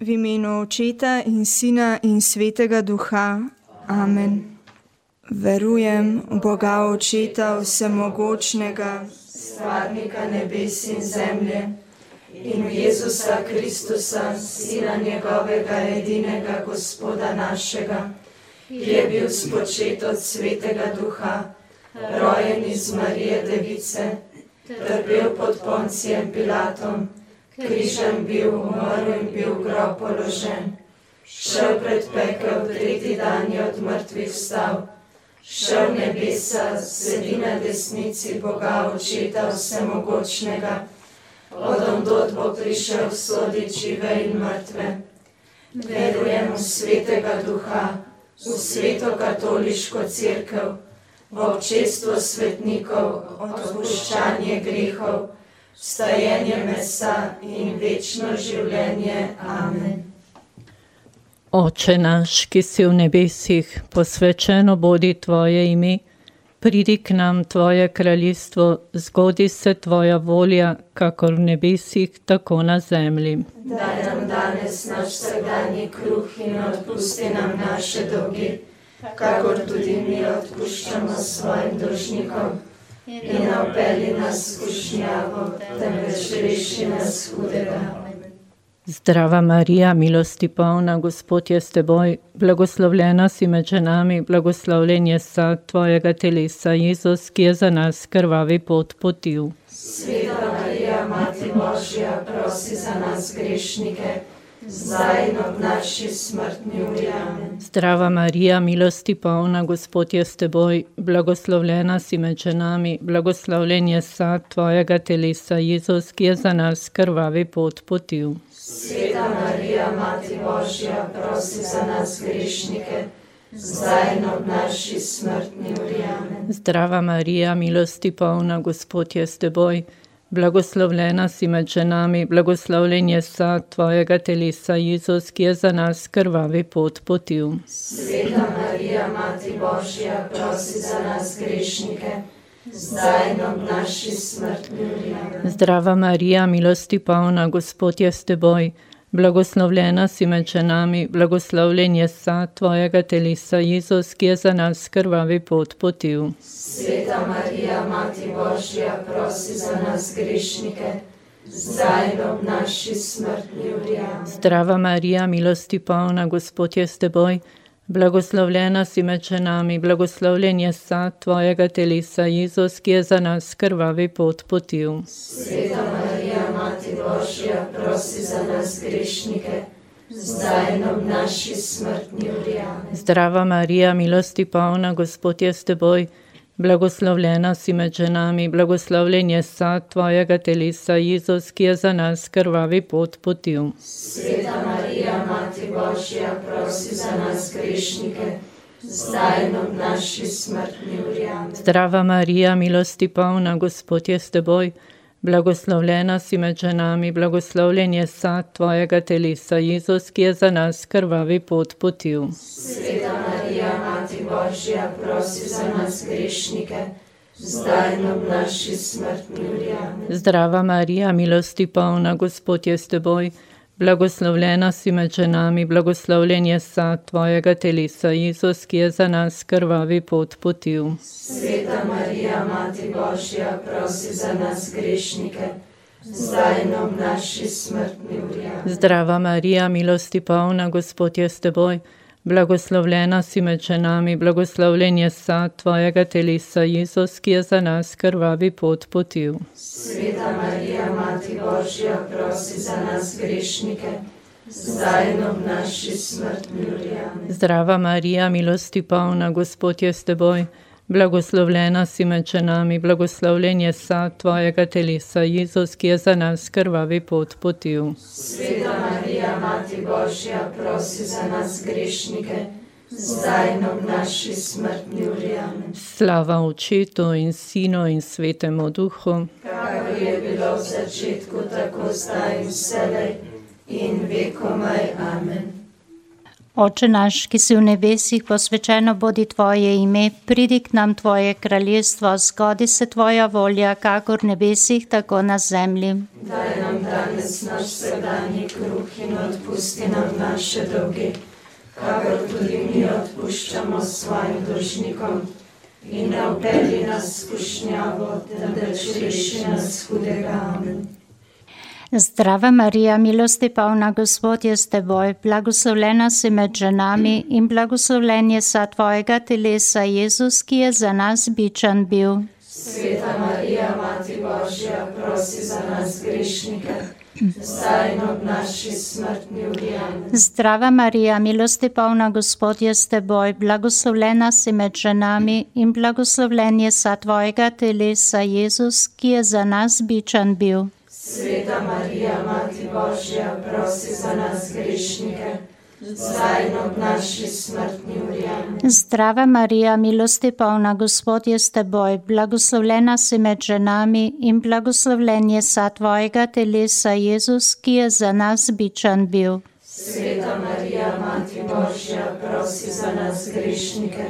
V imenu Očeta in Sina in Svetega Duha. Amen. Verujem v Boga Očeta Vsemogočnega, stvarnika nebes in zemlje, in v Jezusa Kristusa, Sina njegovega edinega Gospoda našega, ki je bil spočet od Svetega Duha, rojen iz Marije Device, trpel pod Poncijem Pilatom križem bil, umrl in bil grob položen. Šel pred pekel, tretji dan je od mrtvih vstal. Šel nebesa, sedi na desnici Boga, očeta vsemogočnega. Odom dot bo prišel soditi žive in mrtve. Verujem v svetega duha, v sveto katoliško crkv, v občestvo svetnikov, odpuščanje grehov vstajenje mesa in večno življenje. Amen. Oče naš, ki si v nebesih, posvečeno bodi tvoje ime, pridi k nam tvoje kraljestvo, zgodi se tvoja volja, kakor v nebesih, tako na zemlji. Daj nam danes naš vsakdanji kruh in odpusti nam naše dolge, kakor tudi mi odpuščamo svojim dolžnikom in ne opeli nas skušnjavo, temveč reši nas hudega. Zdrava Marija, milosti polna, Gospod je s teboj, blagoslovljena si med ženami, blagoslovljen je sad tvojega telesa, Jezus, ki je za nas krvavi pot potil. Sveta Marija, Mati Božja, prosi za nas grešnike zdaj in ob naši smrtni uri. Zdrava Marija, milosti polna, Gospod je s teboj, blagoslovljena si med ženami, blagoslovljen je sad tvojega telesa, Jezus, ki je za nas krvavi pot potil. Sveta Marija, Mati Božja, prosi za nas grešnike. Zdaj in ob naši smrtni uri. Zdrava Marija, milosti polna, Gospod je s teboj. Blagoslovljena si med ženami, blagoslovljen je sad tvojega telesa, Jezus, ki je za nas krvavi pot potil. Sveta Marija, Mati Božja, prosi za nas grešnike, zdaj in ob naši smrtni uri. Zdrava Marija, milosti polna, Gospod je s teboj. Blagoslovljena si med ženami, blagoslovljen je sad tvojega telesa, Jezus, ki je za nas krvavi pot potil. Sveta Marija, Mati Božja, prosi za nas grešnike, zdaj in ob naši smrtni uri. Zdrava Marija, milosti polna, Gospod je s teboj. Blagoslovljena si med ženami, blagoslovljen je sad tvojega telesa, Jezus, ki je za nas krvavi pot potil. Sveta Marija, Mati Božja, prosi za nas grešnike, zdaj ob naši smrtni uri. Zdrava Marija, milosti polna, Gospod je s teboj. Blagoslovljena si med ženami, blagoslovljen je sad tvojega telesa, Jezus, ki je za nas krvavi pot potil. Sveta Marija, Mati Božja, prosi za nas grešnike, zdaj in ob naši smrtni uri. Zdrava Marija, milosti polna, Gospod je s teboj. Blagoslovljena si med ženami, blagoslovljen je sad tvojega telesa, Jezus, ki je za nas krvavi pot potil. Sveta Marija, Mati Božja, prosi za nas grešnike, zdaj in ob naši smrtni uri. Zdrava Marija, milosti polna, Gospod je s teboj. Blagoslovljena si med ženami, blagoslovljen je sad tvojega telesa, Jezus, ki je za nas krvavi pot potil. Sveta Marija, Mati Božja, prosi za nas grešnike, zdaj in ob naši smrtni uri. Zdrava Marija, milosti polna, Gospod je s teboj. Blagoslovljena si med ženami, blagoslovljen je sad tvojega telesa, Jezus, ki je za nas krvavi pot potil. Sveta Marija, Mati Božja, prosi za nas grešnike, zdaj naši smrtni uri. Zdrava Marija, milosti polna, Gospod je s teboj. Blagoslovljena si med ženami, blagoslovljen je sad tvojega telesa, Jezus, ki je za nas krvavi pot potil. Sveta Marija, Mati Božja, prosi za nas grešnike, zdaj in ob naši smrtni uri. Slava Očetu in Sinu in Svetemu Duhu. Kako je bilo v začetku, tako zdaj in vselej in vekomaj. Amen. Oče naš, ki si v nebesih, posvečeno bodi tvoje ime, pridi k nam tvoje kraljestvo, zgodi se tvoja volja, kakor v nebesih, tako na zemlji. Daj nam danes naš vsakdanji kruh in odpusti nam naše dolge, kakor tudi mi odpuščamo svojim dolžnikom. In ne upeli nas skušnjavo, temveč reši nas hudega. Amen. Zdrava Marija, milosti polna Gospod je s teboj, blagoslovljena si med ženami in blagoslovljen je sad tvojega telesa, Jezus, ki je za nas bičan bil. Sveta Marija, Mati Božja, prosi za nas grešnike. Zdrava Marija, milosti polna Gospod je s teboj, blagoslovljena si med ženami in blagoslovljen je sad tvojega telesa, Jezus, ki je za nas bičan bil. Sveta Marija, Mati Božja, prosi za nas grešnike, zdaj in ob naši smrtni uri. Zdrava Marija, milosti polna Gospod je s teboj, blagoslovljena si med ženami in blagoslovljen je sad tvojega telesa, Jezus, ki je za nas bičan bil. Sveta Marija, Mati Božja, prosi za nas grešnike,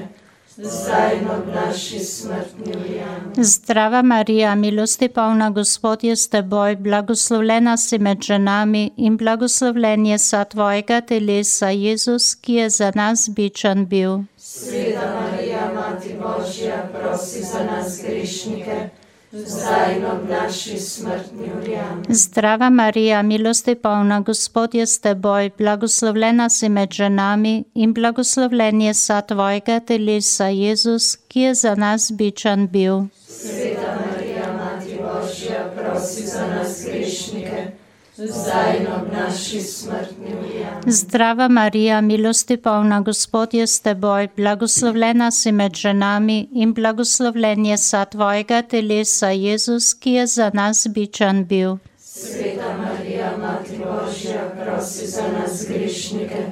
zdaj ob naši smrtni. Amen. Zdrava Marija, milosti polna Gospod je s teboj, blagoslovljena si med ženami in blagoslovljen je sad tvojega telesa, Jezus, ki je za nas bičan bil. Sveta Marija, Mati Božja, prosi za nas grešnike, zdaj in ob naši smrtni uri. Zdrava Marija, milosti polna Gospod je s teboj, blagoslovljena si med ženami in blagoslovljen je sad tvojega telesa, Jezus, ki je za nas bičan bil. Sveta Marija, Mati Božja, prosi za nas grešnike, zdaj in ob naši smrtni uri. Zdrava Marija, milosti polna Gospod je s teboj, blagoslovljena si med ženami in blagoslovljen je sad tvojega telesa, Jezus, ki je za nas bičan bil. Sveta Marija, Mati Božja, prosi za nas grešnike,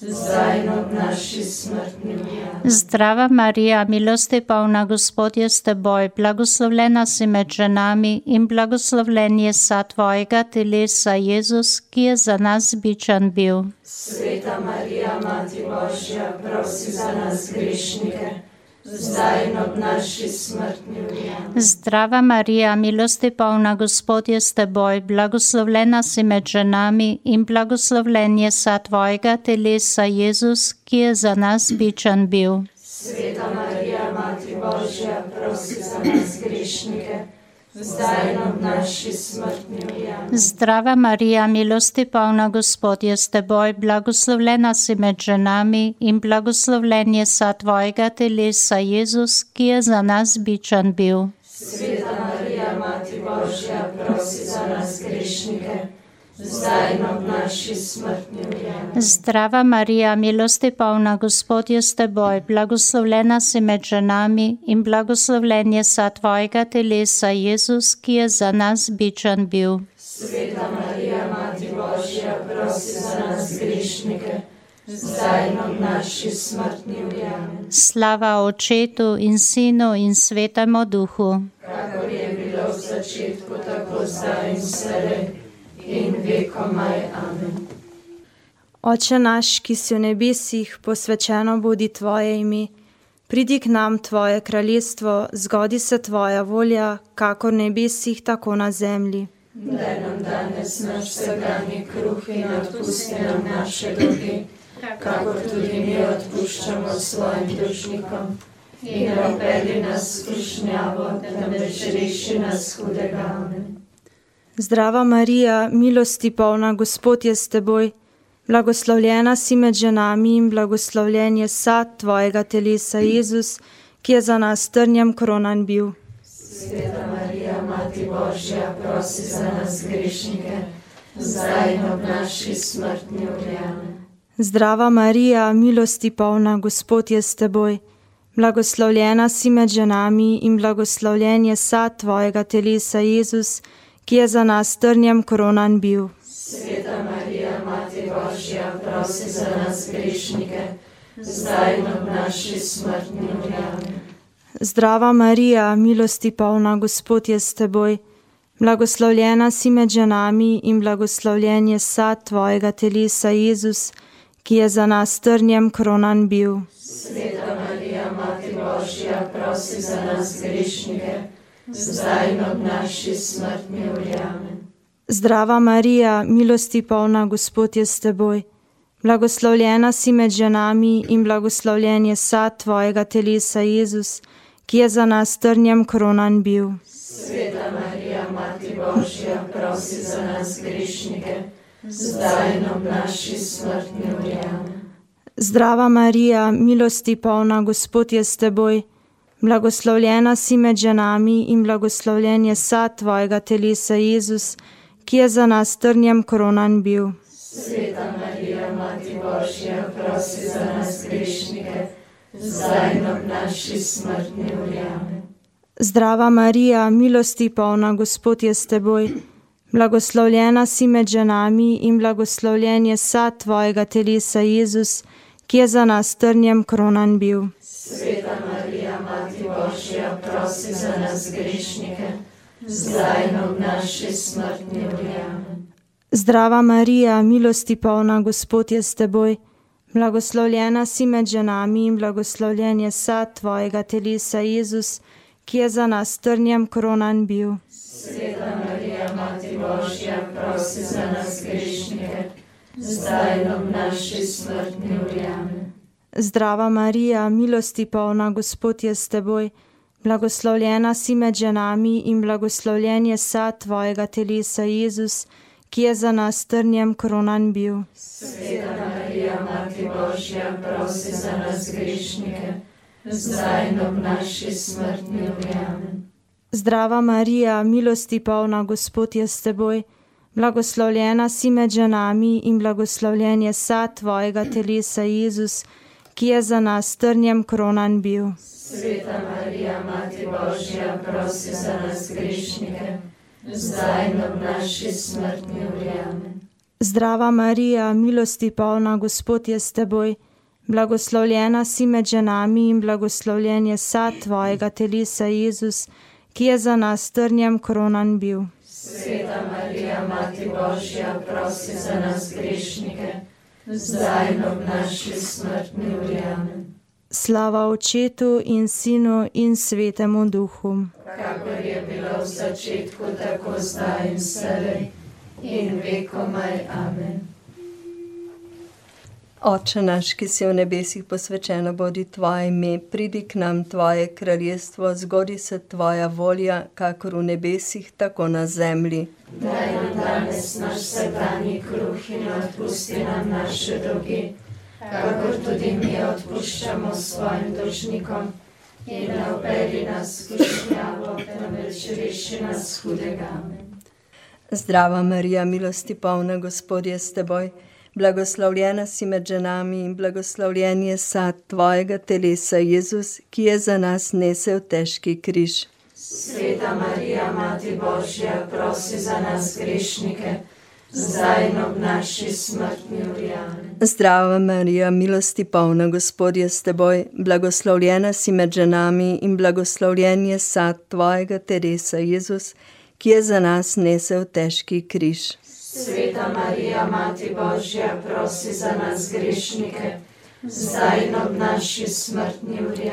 zdaj in ob naši smrtni. Amen. Zdrava Marija, milosti polna Gospod je s teboj, blagoslovljena si med ženami in blagoslovljen je sad tvojega telesa, Jezus, ki je za nas bičan bil. Sveta Marija, Mati Božja, prosi za nas grešnike, zdaj in ob naši smrtni uri. Zdrava Marija, milosti polna Gospod je s teboj, blagoslovljena si med ženami in blagoslovljen je sad tvojega telesa, Jezus, ki je za nas bičan bil. Sveta Marija, Mati Božja, prosi za nas grešnike, zdaj in ob naši smrtni. Zdrava Marija, milosti polna Gospod je s teboj, blagoslovljena si med ženami in blagoslovljen je sad tvojega telesa, Jezus, ki je za nas bičan bil. Sveta Marija, Mati Božja, prosi za nas grešnike, zdaj ob naši smrtni uri. Zdrava Marija, milosti polna Gospod je s teboj, blagoslovljena si med ženami in blagoslovljen je sad tvojega telesa, Jezus, ki je za nas bičan bil. Sveta Marija, Mati Božja, prosi za nas grešnike, zdaj ob naši smrtni uri. Slava Očetu in Sinu in Svetemu Duhu. Kakor je bilo v začetku, tako zdaj in vselej in vekomaj. Amen. Oče naš, ki si v nebesih, posvečeno bodi tvoje ime. Pridi k nam tvoje kraljestvo, zgodi se tvoja volja, kakor v nebesih, tako na zemlji. Daj nam danes naš vsakdanji kruh in odpusti nam naše dolge, kakor tudi mi odpuščamo svojim dolžnikom. In ne upeli nas v skušnjavo, temveč reši nas hudega. Amen. Zdrava Marija, milosti polna, Gospod je s teboj. Blagoslovljena si med ženami in blagoslovljen je sad tvojega telesa, Jezus, ki je za nas trnjem kronan bil. Sveta Marija, Mati Božja, prosi za nas grešnike, zdaj in ob naši smrtni. Amen. Zdrava Marija, milosti polna, Gospod je s teboj. Blagoslovljena si med ženami in blagoslovljen je sad tvojega telesa, Jezus, ki je za nas trnjem kronan bil. Sveta Marija, Mati Božja, prosi za nas grešnike, zdaj in ob naši smrtni uri. Amen. Zdrava Marija, milosti polna, Gospod je s teboj. Blagoslovljena si med ženami in blagoslovljen je sad tvojega telesa, Jezus, ki je za nas trnjem kronan bil. Sveta Marija, Mati Božja, prosi za nas grešnike, zdaj in ob naši smrtni uri. Amen. Zdrava Marija, milosti polna, Gospod je s teboj. Blagoslovljena si med ženami in blagoslovljen je sad tvojega telesa, Jezus, ki je za nas trnjem kronan bil. Sveta Marija, Mati Božja, prosi za nas grešnike, zdaj in ob naši smrtni uri. Amen. Zdrava Marija, milosti polna, Gospod je s teboj. Blagoslovljena si med ženami in blagoslovljen je sad tvojega telesa, Jezus, ki je za nas trnjem kronan bil. Sveta Marija, Mati Božja, prosi za nas grešnike, zdaj in ob naši smrtni uri. Amen. Zdrava Marija, milosti polna, Gospod je s teboj. Blagoslovljena si med ženami in blagoslovljen je sad tvojega telesa, Jezus, ki je za nas trnjem kronan bil. Sveta Marija, prosi za nas grešnike, zdaj in ob naši smrtni uri. Amen. Zdrava Marija, milosti polna, Gospod je s teboj. Blagoslovljena si med ženami in blagoslovljen je sad tvojega telesa, Jezus, ki je za nas trnjem kronan bil. Sveta Marija, Mati Božja, prosi za nas grešnike, zdaj in ob naši smrtni uri. Amen. Zdrava Marija, milosti polna, Gospod je s teboj. Blagoslovljena si med ženami in blagoslovljen je sad tvojega telesa, Jezus, ki je za nas trnjem kronan bil. Sveta Marija, Mati Božja, prosi za nas grešnike, zdaj in ob naši smrtni uri. Amen. Zdrava Marija, milosti polna, Gospod je s teboj. Blagoslovljena si med ženami in blagoslovljen je sad tvojega telesa, Jezus, ki je za nas trnjem kronan bil. Sveta Marija, Mati Božja, prosi za nas grešnike, zdaj in ob naši smrtni uri. Amen. Zdrava Marija, milosti polna, Gospod je s teboj. Blagoslovljena si med ženami in blagoslovljen je sad tvojega telesa, Jezus, ki je za nas trnjem kronan bil. Sveta Marija, Mati Božja, prosi za nas grešnike, zdaj in ob naši smrtni uri. Slava Očetu in Sinu in Svetemu Duhu. Kakor je bilo v začetku, tako zdaj in vselej in vekomaj. Amen. Oče naš, ki si v nebesih posvečeno bodi tvoje ime, pridi k nam tvoje kraljestvo, zgodi se tvoja volja, kakor v nebesih, tako na zemlji. Daj nam danes naš vsakdanji kruh in odpusti nam naše dolge, kakor tudi mi odpuščamo svojim dolžnikom. In ne operi nas skušnjavo, temveč reši nas hudega. Zdrava Marija, milosti polna, Gospod je s teboj. Blagoslovljena si med ženami in blagoslovljen je sad tvojega telesa, Jezus, ki je za nas nesel težki križ. Sveta Marija, Mati Božja, prosi za nas grešnike, zdaj in ob naši smrtni uri. Zdrava Marija, milosti polna, Gospod je s teboj. Blagoslovljena si med ženami in blagoslovljen je sad tvojega telesa, Jezus, ki je za nas nesel težki križ. Sveta Marija, Mati Božja, prosi za nas grešnike, zdaj in ob naši smrtni uri.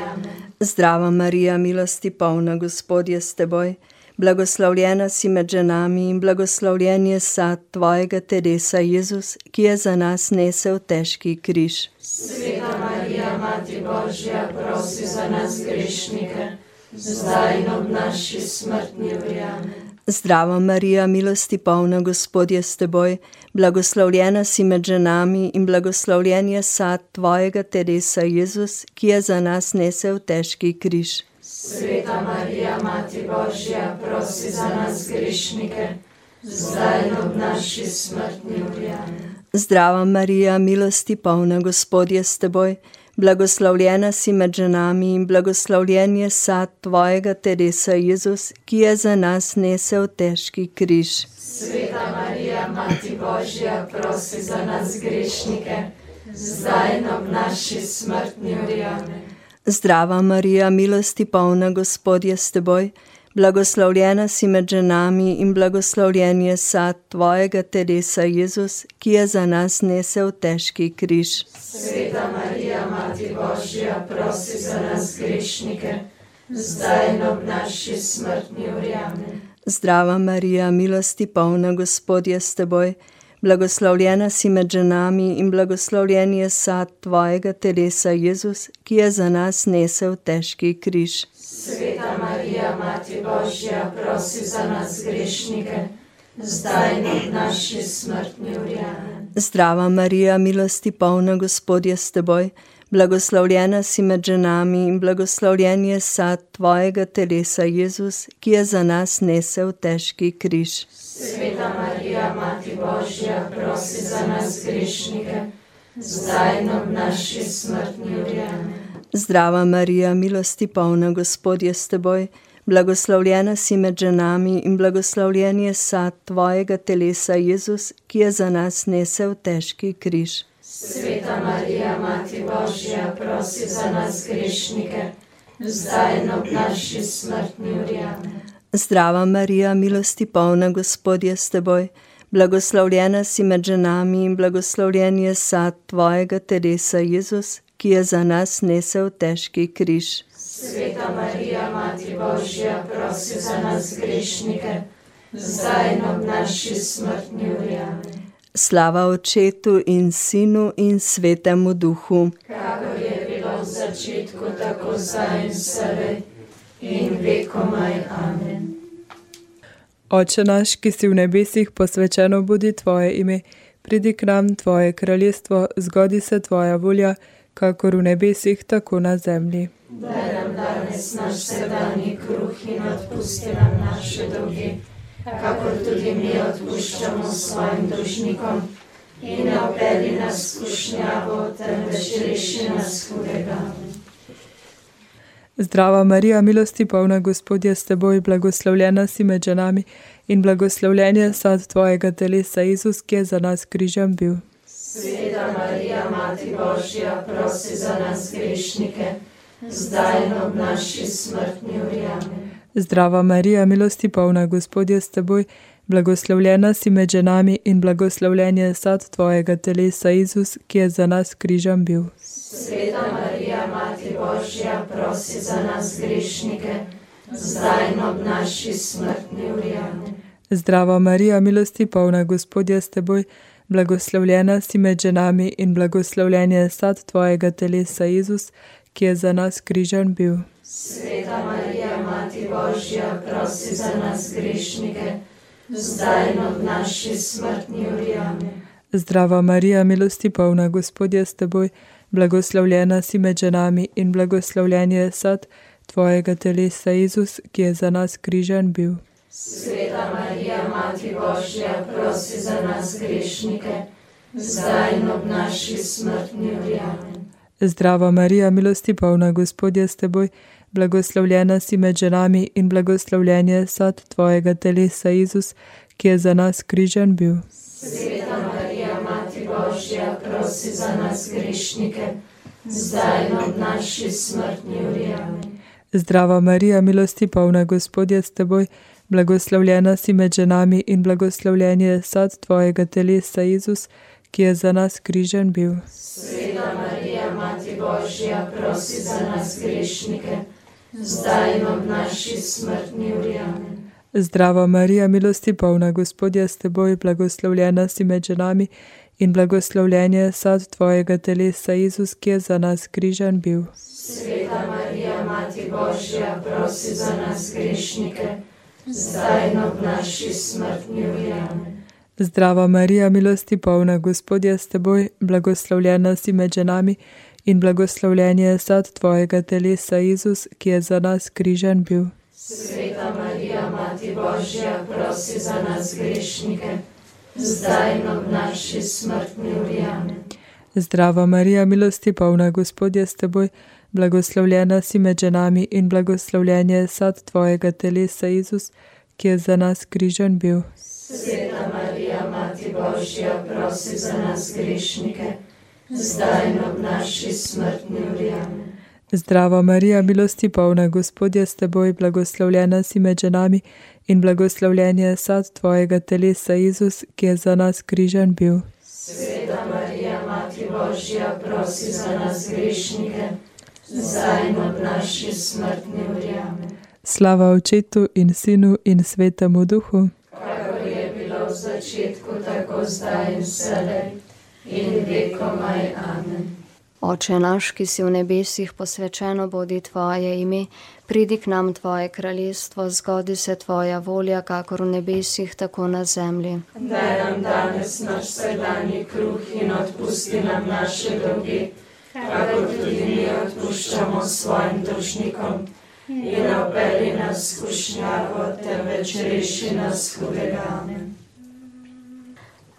Zdrava Marija, milosti polna, Gospod je s teboj. Blagoslovljena si med ženami in blagoslovljen je sad tvojega telesa, Jezus, ki je za nas nesel težki križ. Sveta Marija, Mati Božja, prosi za nas grešnike, zdaj in ob naši smrtni uri. Amen. Zdrava Marija, milosti polna, Gospod je s teboj. Blagoslovljena si med ženami in blagoslovljen je sad tvojega telesa, Jezus, ki je za nas nesel težki križ. Sveta Marija, Mati Božja, prosi za nas grešnike, zdaj in ob naši smrtni uri. Zdrava Marija, milosti polna, Gospod je s teboj. Blagoslovljena si med ženami in blagoslovljen je sad tvojega telesa, Jezus, ki je za nas nesel težki križ. Sveta Marija, Mati Božja, prosi za nas grešnike, zdaj in ob naši smrtni uri. Zdrava Marija, milosti polna, Gospod je s teboj. Blagoslovljena si med ženami in blagoslovljen je sad tvojega telesa, Jezus, ki je za nas nesel težki križ. Sveta Marija, Mati Božja, prosi za nas grešnike, zdaj in ob naši smrtni uri. Amen. Zdrava Marija, milosti polna, Gospod je s teboj. Blagoslovljena si med ženami in blagoslovljen je sad tvojega telesa, Jezus, ki je za nas nesel težki križ. Sveta Marija, Mati Božja, prosi za nas grešnike, zdaj in ob naši smrtni uri. Amen. Zdrava Marija, milosti polna, Gospod je s teboj. Blagoslovljena si med ženami in blagoslovljen je sad tvojega telesa, Jezus, ki je za nas nesel težki križ. Sveta Marija, Mati Božja, prosi za nas grešnike, zdaj in ob naši smrtni uri. Zdrava Marija, milosti polna, Gospod je s teboj. Blagoslovljena si med ženami in blagoslovljen je sad tvojega telesa, Jezus, ki je za nas nesel težki križ. Sveta Marija, Mati Božja, prosi za nas grešnike, zdaj in ob naši smrtni uri. Zdrava Marija, milosti polna, Gospod je s teboj. Blagoslovljena si med ženami in blagoslovljen je sad tvojega telesa, Jezus, ki je za nas nesel težki križ. Sveta Marija, Mati Božja, prosi za nas grešnike, zdaj in ob naši smrtni uri. Slava Očetu in Sinu in Svetemu Duhu. Kakor je bilo v začetku, tako zdaj in vselej in vekomaj. Amen. Oče naš, ki si v nebesih, posvečeno bodi tvoje ime, pridi k nam tvoje kraljestvo, zgodi se tvoja volja, kakor v nebesih, tako na zemlji. Daj nam danes naš sedanji kruh in odpusti nam naše dolge, kakor tudi mi odpuščamo svojim dolžnikom. In ne opeli nas v skušnjavo, temveč reši nas hudega. Zdrava Marija, milosti polna, Gospod je s teboj, blagoslovljena si med ženami in blagoslovljen je sad tvojega telesa, Jezus, ki je za nas križem bil. Sveta Marija, Mati Božja, prosi za nas grešnike, zdaj in ob naši smrtni uri. Amen. Zdrava Marija, milosti polna, Gospod je s teboj, blagoslovljena si med ženami in blagoslovljen je sad tvojega telesa, Jezus, ki je za nas križem bil. Sveta Marija, Mati Božja, prosi za nas grešnike, zdaj in ob naši smrtni uri. Zdrava Marija, milosti polna, Gospod je s teboj, blagoslovljena si med ženami in blagoslovljen je sad tvojega telesa, Jezus, ki je za nas križen bil. Sveta Marija, Mati Božja, prosi za nas grešnike, zdaj in ob naši smrtni uri. Amen. Zdrava Marija, milosti polna, Gospod je s teboj, blagoslovljena si med ženami in blagoslovljen je sad tvojega telesa, Jezus, ki je za nas križen bil. Sveta Marija, Mati Božja, prosi za nas grešnike, zdaj in ob naši smrtni uri. Amen. Zdrava Marija, milosti polna, Gospod je s teboj, blagoslovljena si med ženami in blagoslovljen je sad tvojega telesa, Jezus, ki je za nas križen bil. Sveta Marija, Mati Božja, prosi za nas grešnike, zdaj in ob naši smrtni uri. Amen. Zdrava Marija, milosti polna, Gospod je s teboj, blagoslovljena si med ženami in blagoslovljen je sad tvojega telesa, Jezus, ki je za nas križen bil. Sveta Marija, Mati Božja, prosi za nas grešnike, zdaj in ob naši smrtni uri. Zdrava Marija, milosti polna, Gospod je s teboj, blagoslovljena si med ženami in blagoslovljen je sad tvojega telesa, Jezus, ki je za nas križen bil. Sveta Marija, Mati Božja, prosi za nas grešnike, zdaj in ob naši smrtni uri. Zdrava Marija, milosti polna, Gospod je s teboj, blagoslovljena si med ženami in blagoslovljen je sad tvojega telesa, Jezus, ki je za nas križen bil. Sveta Marija, Mati Božja, prosi za nas grešnike, zdaj in ob naši smrtni uri. Amen. Zdrava Marija, milosti polna, Gospod je s teboj, blagoslovljena si med ženami in blagoslovljen je sad tvojega telesa, Jezus, ki je za nas križen bil. Sveta Marija, Mati Božja, prosi za nas grešnike, zdaj in ob naši smrtni uri. Zdrava Marija, milosti polna, Gospod je s teboj, blagoslovljena si med ženami in blagoslovljen je sad tvojega telesa, Jezus, ki je za nas križen bil. Sveta Marija, Mati Božja, prosi za nas grešnike, zdaj in ob naši smrtni uri. Slava Očetu in Sinu in Svetemu Duhu, Kakor je bilo v začetku, tako zdaj in vselej in vekomaj. Amen. Oče naš, ki si v nebesih, posvečeno bodi tvoje ime, pridi k nam tvoje kraljestvo, zgodi se tvoja volja, kakor v nebesih, tako na zemlji. Daj nam danes naš vsakdanji kruh in odpusti nam naše dolge, kakor tudi mi odpuščamo svojim dolžnikom. In operi nas skušnjavo, temveč reši nas hudega. Amen.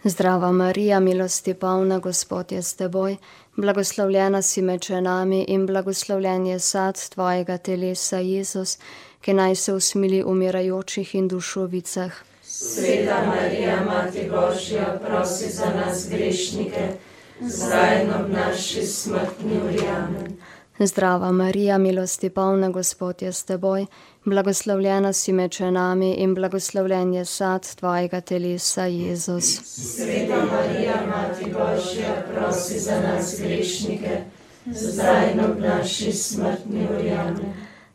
Zdrava Marija, milosti polna, Gospod je s teboj, blagoslovljena si med ženami in blagoslovljen je sad tvojega telesa, Jezus, ki naj se usmili umirajočih in dušovicah. Sveta Marija, Mati Božja, prosi za nas grešnike, zdaj in ob naši smrtni uri. Zdrava Marija, milosti polna, Gospod je s teboj, blagoslovljena si med ženami in blagoslovljen je sad tvojega telesa, Jezus. Sveta Marija, Mati Božja, prosi za nas grešnike, zdaj in ob naši smrtni uri.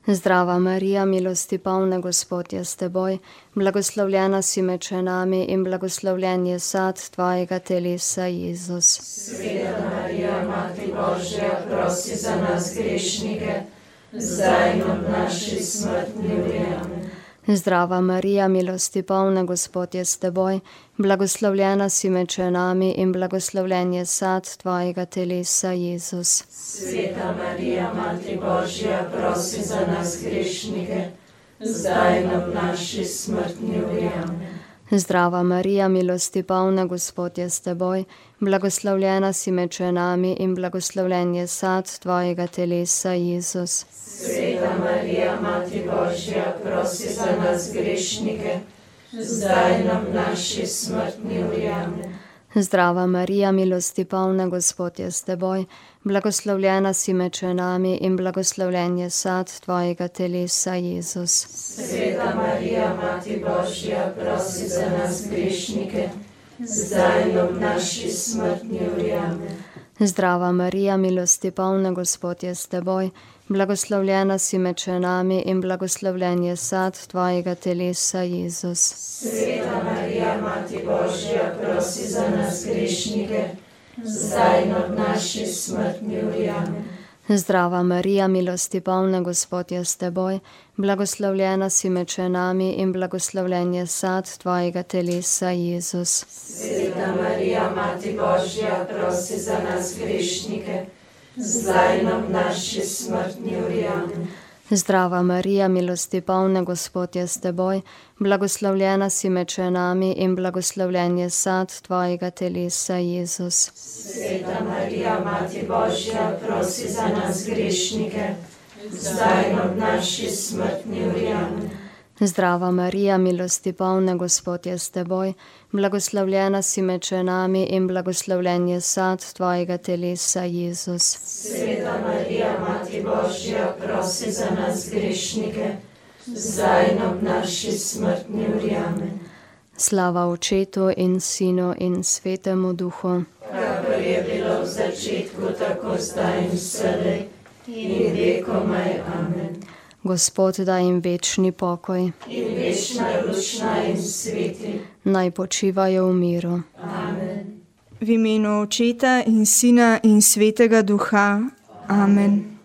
Zdrava Marija, milosti polna, Gospod je s teboj, blagoslovljena si med ženami in blagoslovljen je sad tvojega telesa, Jezus. Sveta Marija, Mati Božja, prosi za nas grešnike, zdaj in ob naši smrtni uri. Amen. Zdrava Marija, milosti polna, Gospod je s teboj, blagoslovljena si med ženami in blagoslovljen je sad tvojega telesa, Jezus. Sveta Marija, Mati Božja, prosi za nas grešnike, zdaj ob naši smrtni uri. Zdrava Marija, milosti polna, Gospod je s teboj, blagoslovljena si med ženami in blagoslovljen je sad tvojega telesa, Jezus. Sveta Marija, Mati Božja, prosi za nas grešnike, zdaj ob naši smrtni uri. Zdrava Marija, milosti polna, Gospod je s teboj, blagoslovljena si med ženami in blagoslovljen je sad tvojega telesa, Jezus. Sveta Marija, Mati Božja, prosi za nas grešnike, zdaj in ob naši smrtni uri. Amen. Zdrava Marija, milosti polna, Gospod je s teboj, blagoslovljena si med ženami in blagoslovljen je sad tvojega telesa, Jezus. Sveta Marija, Mati Božja, prosi za nas grešnike, zdaj in ob naši smrtni uri. Zdrava Marija, milosti polna, Gospod je s teboj, blagoslovljena si med ženami in blagoslovljen je sad tvojega telesa, Jezus. Sveta Marija, Mati Božja, prosi za nas grešnike, zdaj in ob naši smrtni uri. Amen. Zdrava Marija, milosti polna, Gospod je s teboj, blagoslovljena si med ženami in blagoslovljen je sad tvojega telesa, Jezus. Sveta Marija, Mati Božja, prosi za nas grešnike, zdaj in ob naši smrtni uri. Amen. Zdrava Marija, milosti polna, Gospod je s teboj, blagoslovljena si med ženami in blagoslovljen je sad tvojega telesa, Jezus. Sveta Marija, Mati Božja, prosi za nas grešnike, zdaj in ob naši smrtni uri. Amen. Slava Očetu in Sinu in Svetemu Duhu. Kakor je bilo v začetku, tako zdaj in vselej in vekomaj. Amen. Gospod da jim večni pokoj, In večna, lučna in sveti. naj počivajo v miru. Amen. V imenu Očeta in Sina in Svetega Duha. Amen.